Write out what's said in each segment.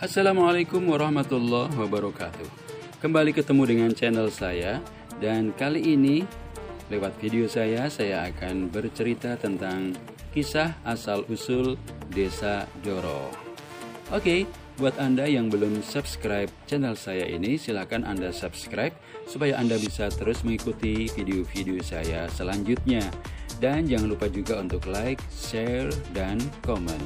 Assalamualaikum warahmatullahi wabarakatuh. Kembali ketemu dengan channel saya Dan kali ini lewat video saya Saya akan bercerita tentang kisah asal-usul desa Doro Oke, buat Anda yang belum subscribe channel saya ini Silahkan Anda subscribe Supaya Anda bisa terus mengikuti video-video saya selanjutnya. Dan jangan lupa juga untuk like, share, dan komen.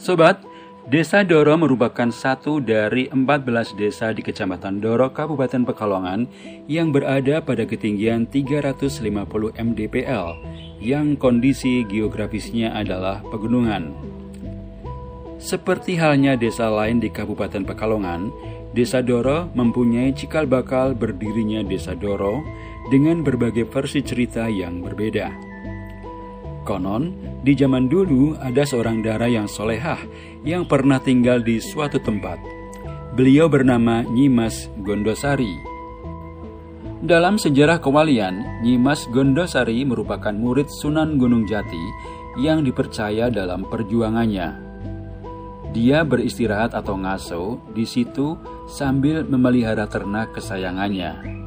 Sobat, Desa Doro merupakan satu dari 14 desa di Kecamatan Doro, Kabupaten Pekalongan yang berada pada ketinggian 350 mdpl yang kondisi geografisnya adalah pegunungan. Seperti halnya desa lain di Kabupaten Pekalongan, Desa Doro mempunyai cikal bakal berdirinya Desa Doro dengan berbagai versi cerita yang berbeda. Konon, di zaman dulu ada seorang dara yang solehah yang pernah tinggal di suatu tempat. Beliau bernama Nyimas Gondosari. Dalam sejarah kewalian, Nyimas Gondosari merupakan murid Sunan Gunung Jati yang dipercaya dalam perjuangannya. Dia beristirahat atau ngaso di situ sambil memelihara ternak kesayangannya.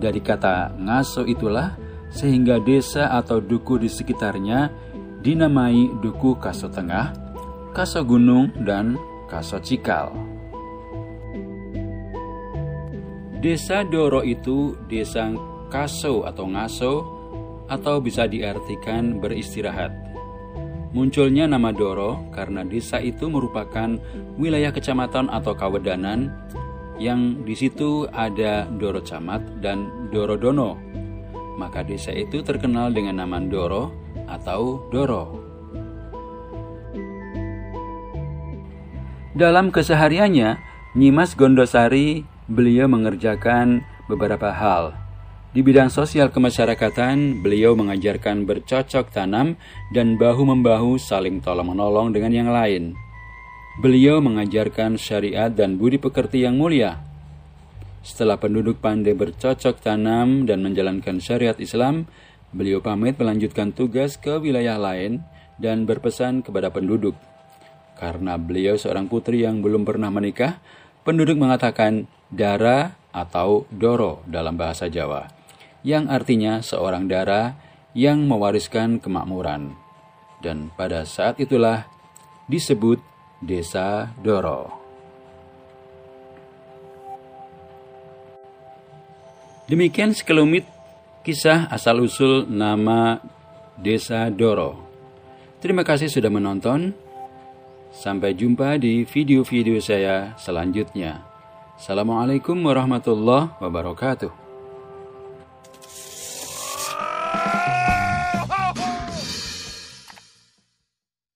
Dari kata ngaso itulah sehingga desa atau duku di sekitarnya dinamai Duku Kaso Tengah, Kaso Gunung, dan Kaso Cikal. Desa Doro itu desa Kaso atau Ngaso atau bisa diartikan beristirahat. Munculnya nama Doro karena desa itu merupakan wilayah kecamatan atau kawedanan yang di situ ada Doro Camat dan Doro Dono maka desa itu terkenal dengan nama Doro atau Doro. Dalam kesehariannya, Nyimas Gondosari beliau mengerjakan beberapa hal. Di bidang sosial kemasyarakatan, beliau mengajarkan bercocok tanam dan bahu-membahu saling tolong-menolong dengan yang lain. Beliau mengajarkan syariat dan budi pekerti yang mulia, setelah penduduk pandai bercocok tanam dan menjalankan syariat Islam, beliau pamit melanjutkan tugas ke wilayah lain dan berpesan kepada penduduk. Karena beliau seorang putri yang belum pernah menikah, penduduk mengatakan dara atau doro dalam bahasa Jawa, yang artinya seorang dara yang mewariskan kemakmuran. Dan pada saat itulah disebut Desa Doro. Demikian sekelumit kisah asal-usul nama Desa Doro. Terima kasih sudah menonton. Sampai jumpa di video-video saya selanjutnya. Assalamualaikum warahmatullahi wabarakatuh.